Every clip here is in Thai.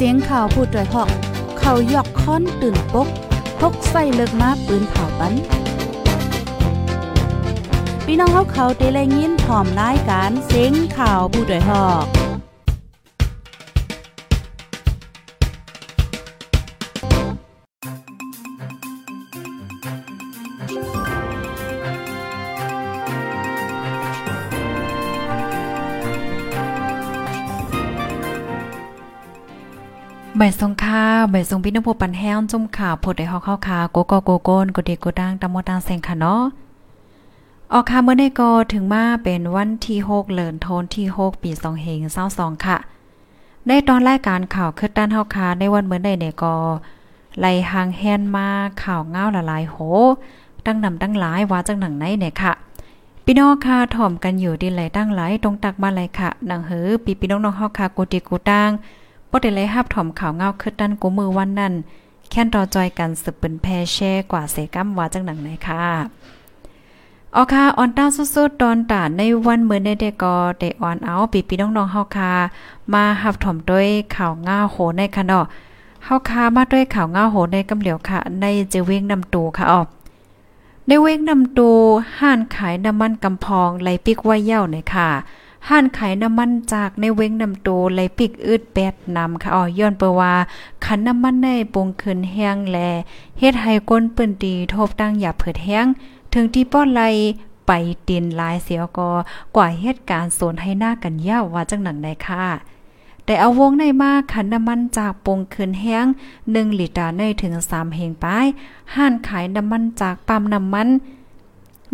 เสียงข่าวผู้ด้วยหอก เขายอกค้อนตื่นปกพกใส่เลิกมาปืนเผาปันพี่น้องเขาเขาเตะแลยินผอมรายการเสียงข่าวผู้ด้วยหอก ใบทรงข้าใบทรงพี่น้องผู้ปันแห้งจุ่มข่าวโพดได้ฮอกข้าวคาโกโกโกโกนกดเดกกดังตะมอตังเซงค่ะเนาะออกค่ะเมื่อในกอถึงมาเป็นวันที่6เลินโทนที่6ปี2เฮง22ค่ะในตอนรายการข่าวคือด้านเฮาคาในวันเมื่อใดเนี่ยก็ไล่หางแฮนมาข่าวเงาละลายโหตั้งนำตั้งหลายว่าจังหนังไหนเนี่ยค่ะพี่น้องค่ะถ่อมกันอยู่ดีไหลตั้งหลายตรงตักมาเลยค่ะหนังเหือปีพี่น้องๆเฮาค่ะกูติกูตัง บ่ได้เลยฮับถ่อมข่าวเงาคือดันกูมือวันนั้น แค่นรอจอยกันสืบเป็นแพแช่กว่าเสกัมว่าจังหนังไหนค่ะออค่ะออนต้าสุดๆตอนตาในวันเมื่อในเดกอได้ออนเอาปีปีน้องๆเฮาค่ะมาฮับถ่อมด้วยข่าวง่าโหในค่ะเนาะเฮาค่ะมาด้วยข่าวง่าโหในกำเหลียวค่ะ ในเจเวงนำตูค่ะออในเวงนำตูห้านขายน้ำมันกำพองไหลปิกไว้เย่าเนี่ยค่ะ ห้านขายน้ำมันจากในเว้งนำโตไหลปิกอืดแปดนำค่ะอ๋อย้อนเปว่าขันน้ำมันในปงขึ้นแห้งแลเฮ็ดให้ก้นเปิ้นตีทบตั้งอย่าเผิดแห้ง ถึงที่ป้อนไหลไปตินลายเสียก็ กว่าเหตุการณ์โซนให้หน้ากันยาวว่าจังหนังได้ค่ะแต่เอาวงในมาขันน้ำมันจากปงคืนแห้ง1ลิตรในถึง3เฮงป้ายห้านขายน้ำมันจากปั๊มน้ำมัน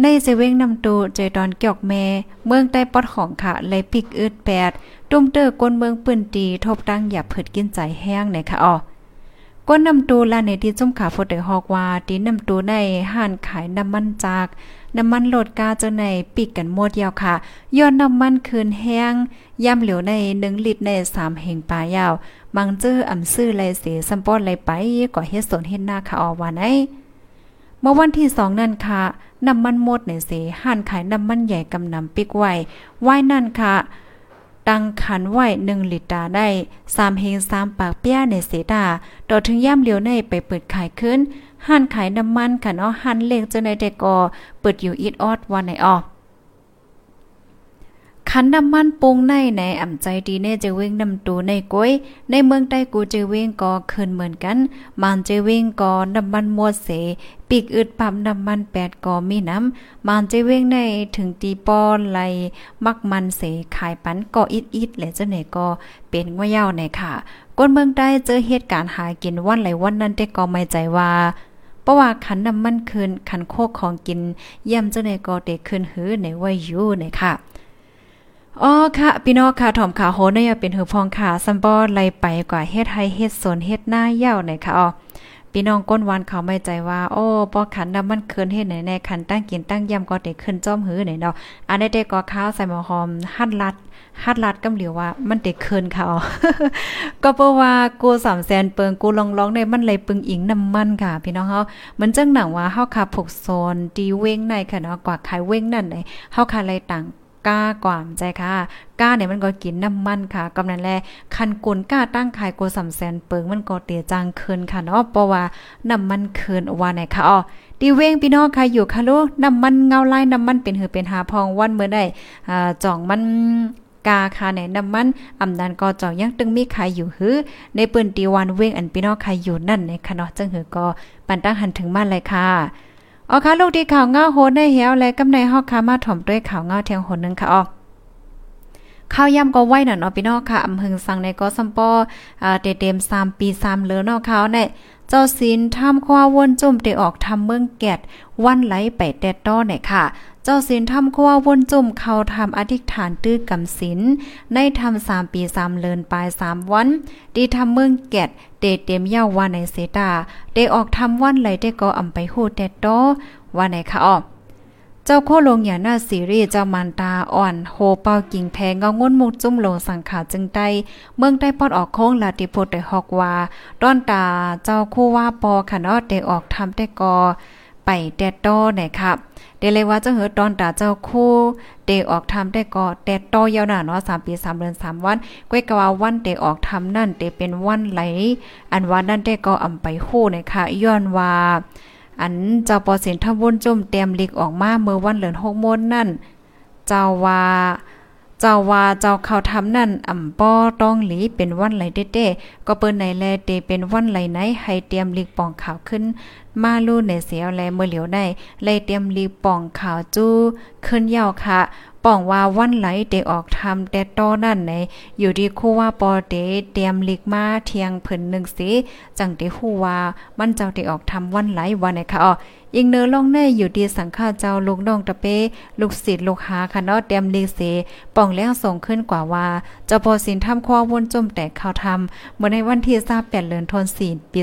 ในเซเว้งนำตูใจตอนเกี่ยวแม่เมืองใต้ปอดของค่ะไลปิกอืดแปดตุ้มเตอร์ก้นเมืองปืนตีทบตั้งอย่าเผิดกินใจแห้งในค่ะอ๋อก้นนำตูลาในที่จุ่มขาฟดได้ฮอกว่าตีนำตูในห้านขายน้ำมันจาก น้ำมันโหลดกาเจ้าในปิกกันหมดยาวค่ะย้อนน้ำมันคืนแห้งย่ำเหลวใน1ลิตรใน3เฮงปลายาว มังเจออำซื้อไลเสียสัมปอดไลไปก่อเฮ็ดสนเฮ็ดหน้าค่ะออว่าไหน เมื่อวันที่สองนั่นค่ะน้ำมันหมดในเสห่านขายน้ำมันใหญ่กำนำปิกไว้ไว้นั่นค่ะตังขันไว้หนึ่งลิตรได้สามเฮงสามปากเปี้ยในเสดาต่อถึงย่ำเลียวในไปเปิดขายขึ้นห่านขายน้ำมันค่ะเนาะห่านเล็กจนในแต่กอเปิดอยู่อีดออดวันไหนออก คันน้ำมันปรุงในในอ่ำใจดีเน่จะเว้งนำตูในก้อยในเมืองใต้กูจะเว้งก็คืนเหมือนกัน มันจะเว้งก็น้ำมันมวดเสปีกอึดปั๊มน้ำมันแปดก็มีน้ำมันจะเว้งในถึงตีปอนไหลมักมันเสขายปันก็อิดอิดและจะไหนก็เป็นว่าเย้าในค่ะก้นเมืองใต้เจอเหตุการณ์หากินวันไหลวันนั้นแต่ก็ไม่ใจว่าเพราะว่าขันน้ำมันคืนขันโคกของกินย่ำเจ้าในก็เด็กคืนหื้อในว้อยู่ในค่ะ อ๋อค่ะพี่น้องค่ะถ่อมขาโหเนี่ยเป็นหือพองขาซัมบอไล่ไปกว่าเฮ็ดให้เฮ็ดสนเฮ็ดหน้าเย่าหน่ยค่ะอ๋อพี่น้องก้นวันเขาไม่ใจว่า โอ้ปอขันน้ำมันเคินเฮ็ดไหนในขันตั้งกินตั้งยำก็ได้ขึ้นจ้อมหื้อไหนเนาะอันนี้ได้ก็ข้าวใส่หมอหอมหั่นลัดฮัดลัดกำเหลียวว่ามันเด็กเคินเขาก็เพราะว่ากูสามแสนเปิงกูลองร้องในมันเลยปึงอิงน้ำมันค่ะ พี่น้องเฮามันจังหนังว่าเฮาขับผกโซนดีเว้งในค่ะเนาะกว่าขายเว้งนั่นไหนเฮาคาอะไรต่าง ก้ากว่ามใจค่ะ ก้าเนี่ยมันก็กินน้ำมันค่ะกำนันแลคันกุนก้าตั้งขายโกสำแสนเปิงมันก็เตียจังคืนค่ะเนาะเพราะว่าน้ำมันคืนว่าไหนค่ะอ๋อดีเวงพี่น้องค่ะอยู่ค่ะลูกน้ำมันเงาลายน้ำมันเป็นหือเป็นหาพองวันเมื่อได้อ่าจ่องมันกาคาในน้ำมันอำนันก็จ่อยังตึงมีใครอยู่หือในปืนตีวันเวงอันพี่น้องใครอยู่นั่นในค่ะเนาะจังหือก็ปันตั้งหันถึงมาเลยค่ะ อ๋อค่ะลูกดีข่าวเงาโหดได้เหี่ยวและกำในฮอกค่ะมาถ่อมด้วยข่าวเงาเทียงหนนึงค่ะอ๋อข้าวยำก็ไหวหน่ะเนาะพี่น้องค่ะอำหึงสั่งในก็ซัมปออ่าเต็ม3ปี3เหลือเนาะข้าวใน เจ้าศีลทำควาวนจุ่มเตออกทำเมืองแกดวันไหลไปแต่ต้อไหนค่ะ เจ้าศีลทำควาวนจุ่มเขาทำอธิษฐานตื้อกำศีลในทำสามปีสามเลินปลายสามวันดีทำเมืองแกดเตเต็มเย้าว่าในเสตาเดออกทำวันไหลได้ก็อำไปหูแต่ต้อว่าไหนค่ะอ้อ เจ้าโคลงอย่าหน้าซีรีส์เจ้ามันตาอ่อนโฮเป้ากิ่งแพงเงางุ้นมุกจุ่มลงสังขาจึงได้เมืองได้ปอดออกโค้งลาติโพดได้ฮอกว่าด้อนตาเจ้าคู่ว่าปอค่ะเนาะได้ออกทำได้กอไปแต่ต้อไหนครับเดเลยว่าจะเหือตอนตาเจ้าคู่เดออกทำได้ก็แต่ต้อยาวหนาเนาะ3ปี3เดือน3วันก้อยกว่าวันเดออกทำนั่นเดเป็นวันไหล อันว่านั่นได้ก็อำไปฮู้นะคะย้อนว่า อันเจ้าปอเสินทบุญจุ่มเตรียมลิกออกมาเมื่อวันเหลือน6โมนนั่น เจ้าว่าเจ้าว่าเจ้าเขาทำนั่นอ่ำป้อต้องหลีเป็นวันไหลเด้ๆก็เปิ้นไหนแลเตเป็นวันไหลไหนให้เตรียมลิกปองข่าวขึ้น มาลู่ในเสียวแลเมื่อเหลียวได้เลยเตรียมลีป่องข่าวจู้ขึ้นยาวค่ะ ป่องว่าวันไหลเตออกทำแต่ต้อนั่นไหนอยู่ดีคู่ว่าปอเตเตรียมลิกมาเทียงเพิ่นหนึ่งสิจังเตฮู้ว่ามันเจ้าเตออกทำวันไหลวันไหนค่ะอ๋อยิงเนื้อลงในอยู่ดีสังฆาเจ้าลูกน้องตะเป้ลูกศิษย์ลูกหาค่ะเนาะเตรียมลิกเสป่องแล้วส่งขึ้นกว่าว่าเจ้าพอสินทำควาวนจมแต่ข้าวทำเมื่อในวันที่28เดือนธันวาคมปี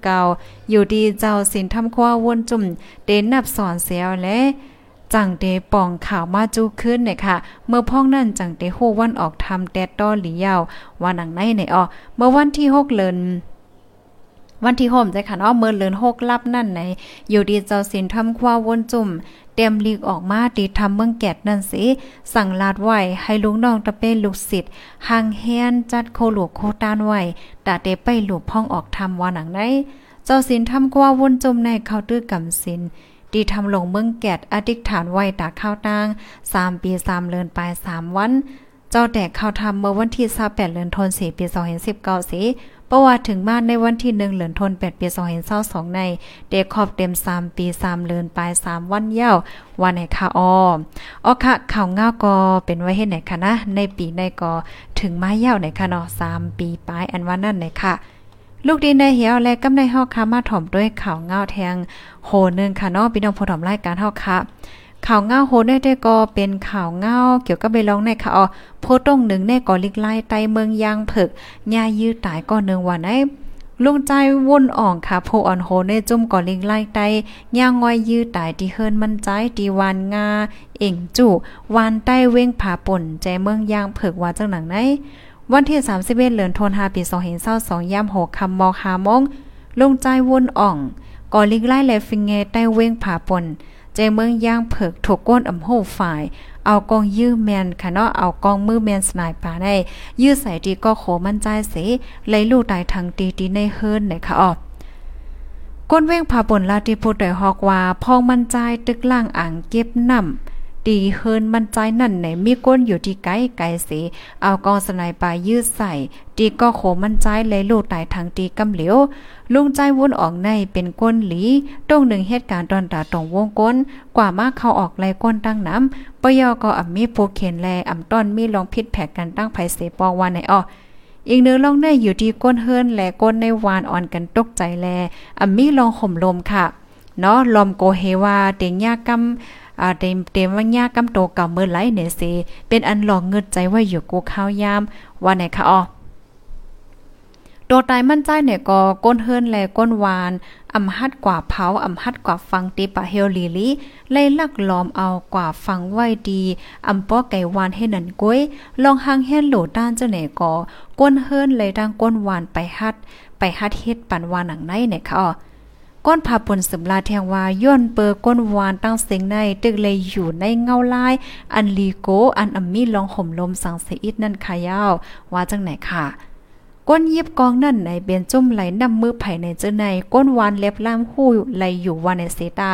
2019อยู่ดีเจ้าสินทำควาวนจุ่มเดนนับสอนเสียวและ จังเตป่องข่าวมาจูขึ้นเนี่ยค่ะ เมื่อพ้องนั่นจังเตโฮวันออกทำแดดต้อหลียาวว่าหนังในในออเมื่อวันที่6เดือนวันที่ห่มใจค่ะเนาะเมื่อเลือนหกลับนั่นไหนอยู่ดีเจ้าสินทำควาวนจุ่มเตรียมลีกออกมาตีทำเมืองแกดนั่นสิสั่งลาดไว้ให้ลุงน้องตะเป้ลูกศิษย์ห่างแฮนจัดโคหลวกโคตานไว้ตาเตไปหลูกพ้องออกทำวาหนังไหนเจ้าสินทำควาวนจุ่มในเคาตื้อกำสิน ดีทำลงเมืองแกดอธิษฐานไว้ตาข้าวตางสามปีสามเลือนปลายสามวัน เจ้าแดกข้าวทำเมื่อวันที่28เดือนธันวาคมปี2019สิบเก้าสีประวัติถึงมาในวันที่1เดือนธันวาคมปี2022ในเด็กขอบเต็ม3ปี3เดือนปลาย3วันเย้าวันไหนค่ะอออ๋อค่ะข่าวง่าก็เป็นไว้เฮ็ดไหนคะนะในปีในก็ถึงมายาไหนค่ะเนาะ3ปีปลายอันว่านั่นไหนค่ะ ลูกดีในเหี่ยวและกำในเฮาค่ะมาถ่อมด้วยข่าวเงาแทงโหนึงค่ะเนาะพี่น้องผู้ถ่อมรายการเฮาค่ะข่าวเงาโหได้ได้ก็เป็นข่าวเงาเกี่ยวกับไปลองในค่ะอ๋อโพตรงหนึ่งในก่อลิกไล่ไตเมืองยางเผิกญายื้อตายก็หนึ่งวันไอ้ลุงใจวุ่นอ่องค่ะโพอ่อนโหในจุ่มก่อลิงไล่ไตย่างงอยยื้อตายที่เฮิรนมันใจตีวานงา เอ่งจู่วานใต้เว้งผาป่นใจเมืองยางเผิกว่าจังหนังไหน วันที่31เดือนธันวาคมปี2022ย่ำ6คำมอคามง ลงใจวนอ่องก่อลิกไล่และฟิงเงใต้เว้งผาปนใจเมืองย่างเผิกถูกก้นอ่ำโหฝ่าย เอากองยื้อแมนค่ะเนาะเอากองมือแมนสไนปาได้ ยื้อใส่ดีก็โขมั่นใจเสเลยลูกตายทางตีตีในเฮิรนไหนค่ะออกก้นเว้งผาปนลาติพูดได้ฮอกว่าพองมั่นใจตึกล่างอ่างเก็บน้ำ ตีเฮินมันใจนั่นไหนมีก้นอยู่ที่ไกลไกลสีเอากองสนายปลายยืดใส่ตีก็โขมันใจเลยลูกตายทางตีกำเหลียวลุงใจวุ่นออกในเป็นก้นหลีตรงหนึ่งเหตุการณ์ตอนตาตรงวงก้น กว่ามาเข้าออกไล่ก้นตั้งน้ำปยอก็อ่ำมีผูกเข็นแลอ่ำต้นมีลองพิษแผกกันตั้งไผเสปอวันไหนอ้ออีกเนื้อลองได้อยู่ที่ก้นเฮิรนและก้นในวานอ่อนกันตกใจแลอ่ำมีลองห่มลมค่ะเนาะลมโกเฮวาเต็งยากำ อาเต็มเต็มว่ายากำโตเก่าเมื่อไหลเนี่ยสิเป็นอันหลอกเงิดใจว่าอยู่กูข้าวยามว่าไหนคะอ๋อตัวตายมั่นใจเนี่ยก็ก้นเฮิรนแลก้นวานอำหัดกว่าเผาอำหัดกว่าฟังตีปะเฮลลีลีไล่ลักล้อมเอากว่าฟังไว้ดีอำป้อไก่วานให้นันก้วยลองหางแห่นโหลด้านเจ้าไหนก็ก้นเฮิรนเลยดังก้นวานไปฮัด ไปฮัดเฮ็ดปันวานหนังในเนี่ยค่ะอ๋อ ก้นผาปนสำลาแทงว่าย่นเปอก้นวานตั้งเสียงในตึกเลยอยู่ในเงาลาย อันลีโกอันอัมมี่ลองห่มลมสังเสีดนั่นขายาวว่าจังไหนค่ะก้นเยิบกองนั่นในเบียนจุ่มไหลนำมือไผ่ในเจ้าในก้นวานเล็บล่ามหู้ไหลอยู่วานในเซตา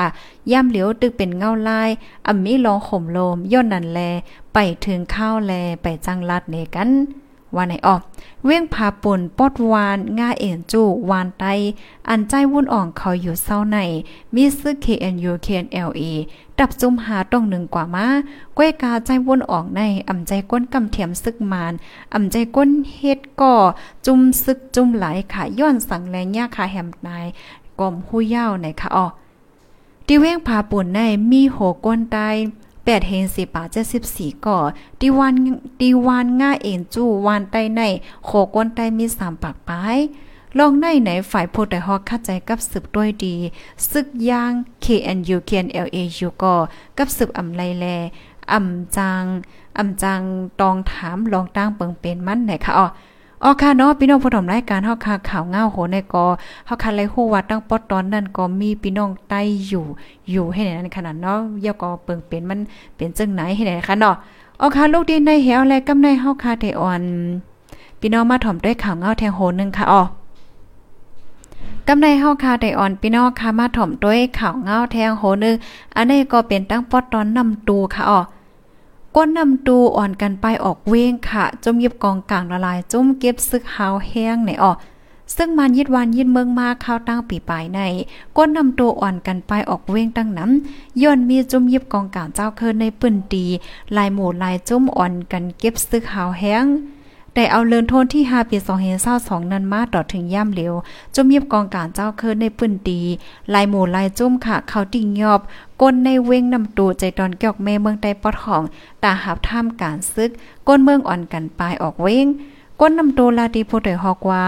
ย่ำเหลียวตึกเป็นเงาลายอัมมี่ลองห่มลมย่นนั่นแล ไปถึงข้าวแลไปจังลัดเนกัน ว่าในออกเว้งผาป่นปอดวานง่าเอ็นจูวานไตอันใจวุ่นอ่องเขาอยู่เศร้าในมีซึก KNU KNLA ดับจุ่มหาต้องหนึ่งกว่ามาก้วยกาใจวุ่นออกในอ่ำใจก้นกำเทียมซึกมานอ่ำใจก้นเฮ็ดก่อจุ่มซึกจุ่มไหลค่ะย้อนสังแรงยาคาแหมนายกลมหู้ยาวในค่ะอ๋อที่เว้งผาปุ่นในมีโหก้นตาย แปดเฮนสิบาเจ็ดสิบสี่ก่อดีวันดีวันง่าเอ็นจูวานใต้ในโคก้นใต้มีสามปากปลายลองในไหนฝ่ายโพดฮอกเข้าใจกับสืบด้วยดี ซึกย่าง KNU KNLAU ก็กับสืบอำไลแลอำจังอำจังตองถามลองตั้งเปิงเป็นมันไหนคะอ๋อ ออค่ะเนาะพี่น้องผู้ชมรายการเฮาค่ะข่าวเงาโหในกอเฮาค่ะเลยฮู้ว่าตั้งปอตอนนั้นก็มีพี่น้องใต้อยู่อยู่ให้ไหนนั้นขนาดเนาะเยาก็เปิงเป็นมันเป็นจังไหนให้ไหนคะเนาะออค่ะลูกดีในเหวและกำในเฮาค่ะได้อ่อนพี่น้องมาถ่อมด้วยข่าวเงาแทงโหนึงค่ะอ๋อกำในเฮาคาไดอ่อนพี่น้องค่ะมาถ่อมด้วยข่าวเงาแทงโหนึงอันนี้ก็เป็นตั้งปอตอนนำตูค่ะอ๋อ ก้นนำตูอ่อนกันไปออกเว้งค่ะ จมเย็บกองกลางละลายจุ่มเก็บซึกหาวแห้งในออกซึ่งมันยิดวันยิดเมืองมาข้าวตั้งปีปลายในก้นนำตัวอ่อนกันไปออกเว้งตั้งน้ำย้อนมีจุ่มยิบกองกลางเจ้าเคินในปืนตีลายหมู่ลายจุ่มอ่อนกันเก็บซึกหาวแห้ง ได้เอาเลินโทนที่5ปี2022นั้นมาต่อถึงย่ำเหลวจมเยียบกองการเจ้าเคินในปื้นดีลายหมู่ลายจุ้มค่ะ เขาติ่งยอบ ก้นในเว้งนำตูใจตอนเกี่ยวแม่เมืองใต้ปอดของตาหับท่ามการซึก ก้นเมืองอ่อนกันปลายออกเว้งก้นนำโตลาดีโพเตฮอกว่า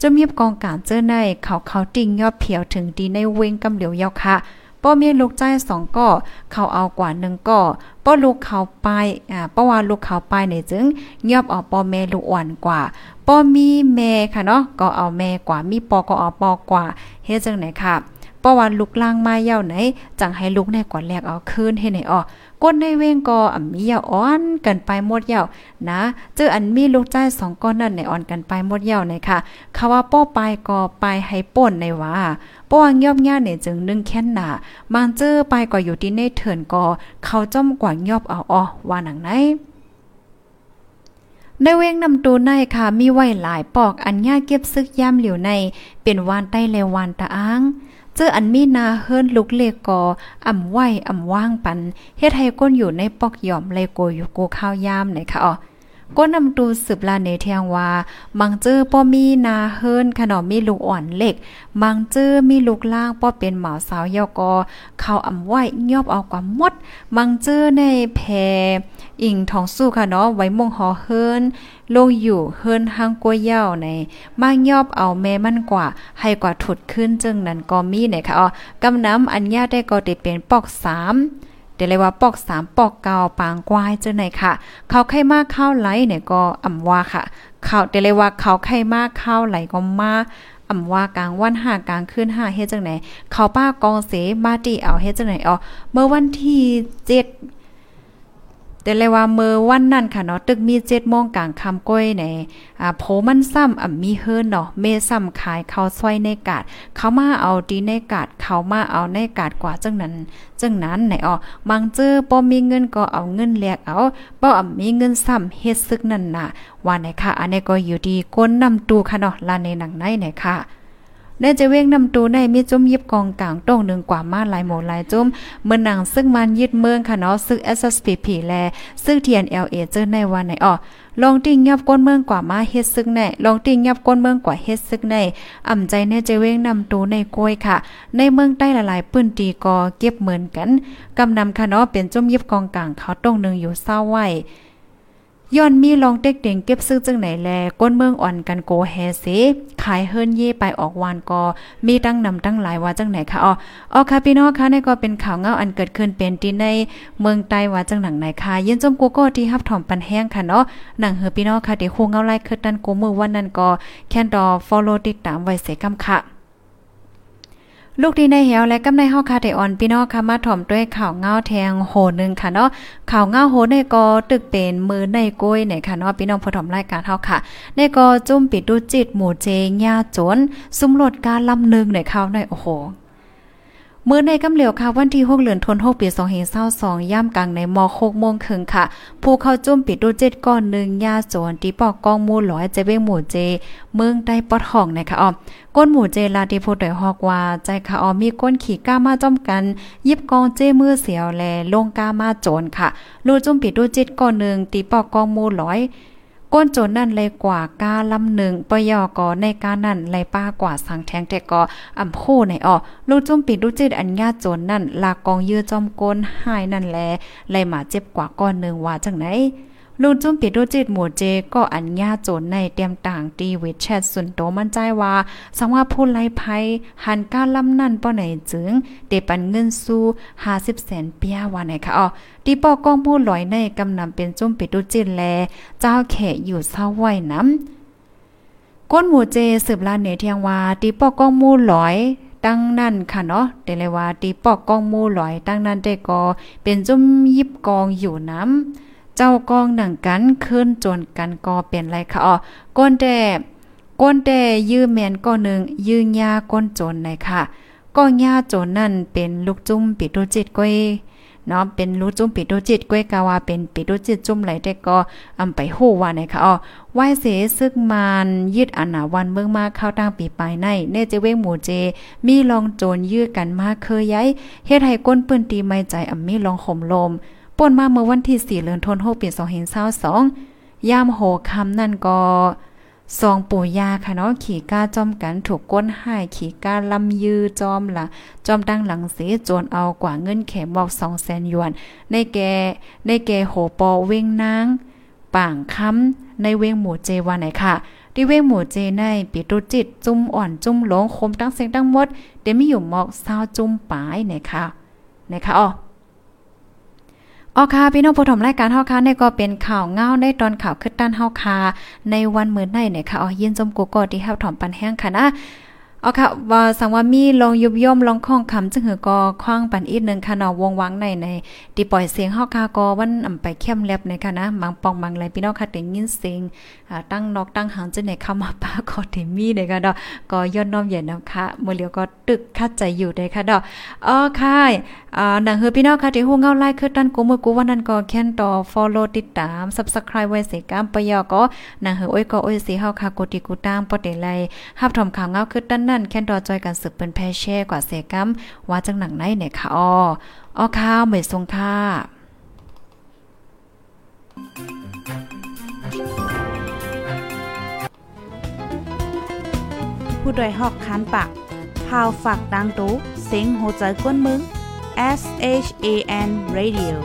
จมเยียบกองการเจ้อในเขาเขาติ่งยอบเพียวถึงดีในเว้งกำเหลียวยาวค่ะ ป้อมีลูกใจสองก่อเขาเอากว่าหนึ่งก่อป้อลูกเขาไปอ่าป้อว่าลูกเขาไปเนี่ยจึงยอบเอาป้อแม่ลูกอ่อนกว่าป้อมีแม่ค่ะเนาะก็เอาแม่กว่ามีปอก็เอาปอกว่าเฮ็ดจังไหนค่ะป้อว่าลูกล่างมาเย้าไหนจังให้ลูกแน่กว่าแลกเอาคืนให้ไหนอ้อ ก้นในเว้งก็อ่มียาอ่อนกันไปหมดเยานะเจออันมีลูกใจสองก้อนนั่นในอ่อนกันไปหมดเยาในค่ะคาว่าป้อไปก็ไปให้ป่นในว่าป้วงยอบย่าเนี่ยจึงนึ่งแค่นหนาบางเจอไปก็อยู่ที่ในเถินก็เขาจ้อมกว่างยอบเอาอ้อว่าหนังไหนในเวงนำตูในค่ะมีไว้หลายปอกอันย่าเก็บซึกย่ำเหลียวใน เป็นวานใต้เลวานตะอ้าง เจออันมีนาเฮิรนลุกเลกออ่ำไหวอ่ำว่างปันเฮ็ดให้ก้นอยู่ในปอกหย่อมเลโกอยู่กูข้าวยามไหนคะอ๋อก็นำตูสืบลาเนเทียงว่ามังเจอป้อมีนาเฮิรนขนมมีลูกอ่อนเล็ก มังเจอมีลูกล่างป้อเป็นหมาสาวยอกอ เขาอ่ำไหวยอบเอากว่ามด มังเจอในแพ อิงทองสู้ค่ะเนาะไว้มงหอเฮิรนลงอยู่เฮิรนห้างกวยเย้าในมางยอบเอาแม่มันกว่า ให้กว่าถุดขึ้นจึงนั้นก็มีเนี่ยค่ะอ๋อกำน้ำอันญาได้ก็ได้เป็นปอกสามเดี๋ยวเลยว่าปอกสามปอกเกาปางกวายเจ้าไหนค่ะ เขาไข่มากข้าวไหลเนี่ยก็อ่ำว่าค่ะ เขาเดี๋ยวเลยว่าเขาไข่มากข้าวไหลก็มาอ่ำว่ากลางวันห้ากลางคืนห้าเฮ็ดจังไหนเขาป้ากองเสมาตีเอาเฮ็ดจังไหนอ๋อเมื่อวันที่เจ็ด แต่เลยว่าเมื่อวันนั้นค่ะเนาะตึกมีเจ็ดโมงกลางคำก้อยในอ่าโผมันซ้ำอ่ำมีเฮิรนเนาะเมซ้ำขายข้าวซอยในกาด เขามาเอาดีในกาด เขามาเอาในกาดกว่าจังนั้นจังนั้นไหนอ๋อมังเจอป้อมีเงินก็เอาเงินแลกเอาป้ออ่ำมีเงินซ้ำเฮ็ดซึกนั่นน่ะว่าไหนค่ะ อันนี้ก็อยู่ดีก้นนำตูค่ะเนาะลานในหนังไหนไหนค่ะ ในจะเว้งนำตูในมีจุ่มยิบกองกลางต้งหนึ่งกว่ามาหลายหมู่หลายจุ่มเมื่อหนังซึ่งมันยึดเมืองค่ะเนาะซึ่ง SSPP แลซึ่ง TNLA เจอในวันไหนอ๋อลองติ่งยับก้นเมืองกว่ามาเฮ็ดซึกในลองติ่งยับก้นเมืองกว่าเฮ็ดซึกในอ่ำใจในจะเว้งนำตูในกล้วยค่ะ ในเมืองใต้หลายๆปื้นตีกอเก็บเหมือนกันกำนำค่ะเนาะเป็นจุ่มยิบกองกลางเขาต้งหนึ่งอยู่เศร้าไว้ ย้อนมีลองเต็กเด่งเก็บซื้อจังไหนแลก้นเมืองอ่อนกันโกแฮเสขายเฮิรนเย่ไปออกวานกอ มีตั้งนำตั้งหลายว่าจังไหนคะอ๋ออ๋อค่ะพี่น้องค่ะนี่ก็เป็นข่าวเงาอันเกิดขึ้นเป็นที่ในเมืองใต้ว่าจังหนังไหนค่ะยินจมกูก้ที่ฮับถอมปันแห้งค่ะเนาะหนังเฮอพี่น้องค่ะที่ฮู้เงาไล่คือดันกูมือวันนั้นก็แค่ดอ follow ติดตามไว้เสกำค่ะ ลูกดีในเหี่ยวและกำในห้องคาเทออนพี่น้องค่ะมาถ่อมด้วยข่าวเงาแทงโหนึงค่ะเนาะข่าวเงาโหในก็ตึกเป็นมือในก้อยเนี่ยค่ะเนาะพี่น้องผู้ถ่อมรายการเฮาค่ะในก็จุ่มปิดดูจิตหมู่เจงยาจน สุมรดการลำนึงในข่าวในโอ้โห เมื่อในกำเหลียวค่ะวันที่6เดือนธันวาคมปี2022ย่ำกลางในม6โมงครึ่งค่ะ ผู้เข้าจุ่มปิดดูเจ็ดก้อนหนึ่งยาโจนตีปอกกองมูลร้อยเจเบ้งหมู่เจ เมืองใต้ปอดห้องนะคะอ๋อก้นหมู่เจลาติโพดอยฮอกว่าใจค่ะอ๋อมีก้นขี่ก้ามาจ้อมกัน ยิบกองเจมือเสียวแลลงก้ามาโจนค่ะ ลูจุ่มปิดดูเจ็ดก้อนหนึ่งตีปอกกองมูลร้อย ก้นโจนนั่นเลยกว่ากาลำหนึ่งปยอกอในกานั่นเลยป้ากว่าสังแทงแต่ก็อ่ำโคในออลูกจุ่มปิดลูกจิตอันญาโจนนั่นลากองยื้อจอมก้นหายนั่นแลเลยมาเจ็บกว่าก้อนหนึ่งว่าจังไหน ลูจุ้มปิดดูจิตหมู่เจก็อัญญาโจนในเตรียมต่างตีเวิดแชทสุนโตมั่นใจว่าสังว่าผู้ไล่ภัยหันก้าลำนั่นป้อไหนจึงเตปันเงินสู้50แสนเปียว่าไหนคะอ๋อตีปอกองผู้ลอยในกำนำเป็นจุ้มปิดดูจิตแล เจ้าแขอยู่เศร้าไหวน้ำก้นหมู่เจสืบลานเนเทียงว่าตีปอกองมู่ลอยตั้งนั่นค่ะเนาะแต่ลว่าตีปอกกองมู่หลอยตั้งนั่นได้ก็เป็นจุ่มยิบกองอยู่น้ำ เจ้ากองหนังกันขึ้นจนกันก็เป็นไรคะอ๋อก้นแต่ก้นแต่ยื้อแมนก็หนึ่งยื้อยาก้นจนไหนค่ะก็ยาโจนนั่นเป็นลูกจุ้มปิดตัวจิตก้อยเนาะเป็นรู้จุ่มปิดตัวจิตก้วยกาวาเป็นปิดตัวจิตจุ่มไหลแต่ก็อำไปฮู้ว่าไหนคะอ๋อไหวเสซึกมันยืดอนาวันเมืองมาเข้าตั้งปีปลายในเนเจเวงหมู่เจ มีลองโจรยื้อกันมาเคยย้ายเฮ็ดให้ก้นปืนตีไม่ใจอำมีลองข่มลม ป่นมาเมื่อวันที่ 4เดือนธันวาคมปี2522ยามโหคำนั่นก็ซองปู่ยาค่ะเนาะขี่ก้าจอมกันถูกก้นหายขี่ก้าลำยือจอมละจอมตั้งหลังเสโจนเอากว่าเงินเข็มบอกสองแสนหยวน ในแกในแกโหปอเว้งนางป่างค้ำในเว้งหมู่เจวาไหนค่ะที่เว้งหมู่เจในปิตุจิตจุ่มอ่อนจุ่มหลงคมตั้งเสียงตั้งหมดเดี๋ยวมีอยู่หมอกเศร้าจุ่มปายไหนค่ะไหนค่ะอ๋อ ออค่ะพี่น้องผู้ชมรายการเฮาค่ะนี่ก็เป็นข่าวเงาในตอนข่าวขึ้นด้านเฮาค่ะในวันมื้อในเนี่ยค่ะอ๋อยินจมกูก็ที่เฮาถอมปันแห้งค่ะนะ เอาค่ะว่าสังว่ามีลองยุบย่อมลองข้องคำจึงหือก็คว้างปันอีกนึงค่ะเนาะวงวังในในที่ปล่อยเสียงเฮาค่ะก็วันอำไปเข้มแลบในค่ะนะบางปองบางไรพี่น้องค่ะได้ยินเสียงอ่าตั้งนอกตั้งหางจังไหนเข้ามาปาก็ได้มีในค่ะเนาะก็ย้อนน้อมใหญ่นำค่ะมื้อเหลียวก็ตึกคัดใจอยู่ได้ค่ะเนาะอ๋อค่ะอ่าหนังฮือพี่น้องค่ะที่ฮู้เงาไล่คือตันกูมือกูวันนั้นก็แค่นต่อ follow ติดตาม subscribe ไว้เสกามปยอก็หนังฮือโอ้ยก็โอ้ยสิเฮาค่ะกดติกูตามปอได้ไลรับถอมข่าวเงาคือตันนั่นแค่นต่อจอยกันสืบเป็นแพแช่กว่าเสกามว่าจังหนังไหนเนี่ยค่ะอ้ออ้อข้าวไม่ทรงค่ะผู้ดยหอกคันปากพาวฝากดังตู้เซ็งโหใจกวนมึง S H A N Radio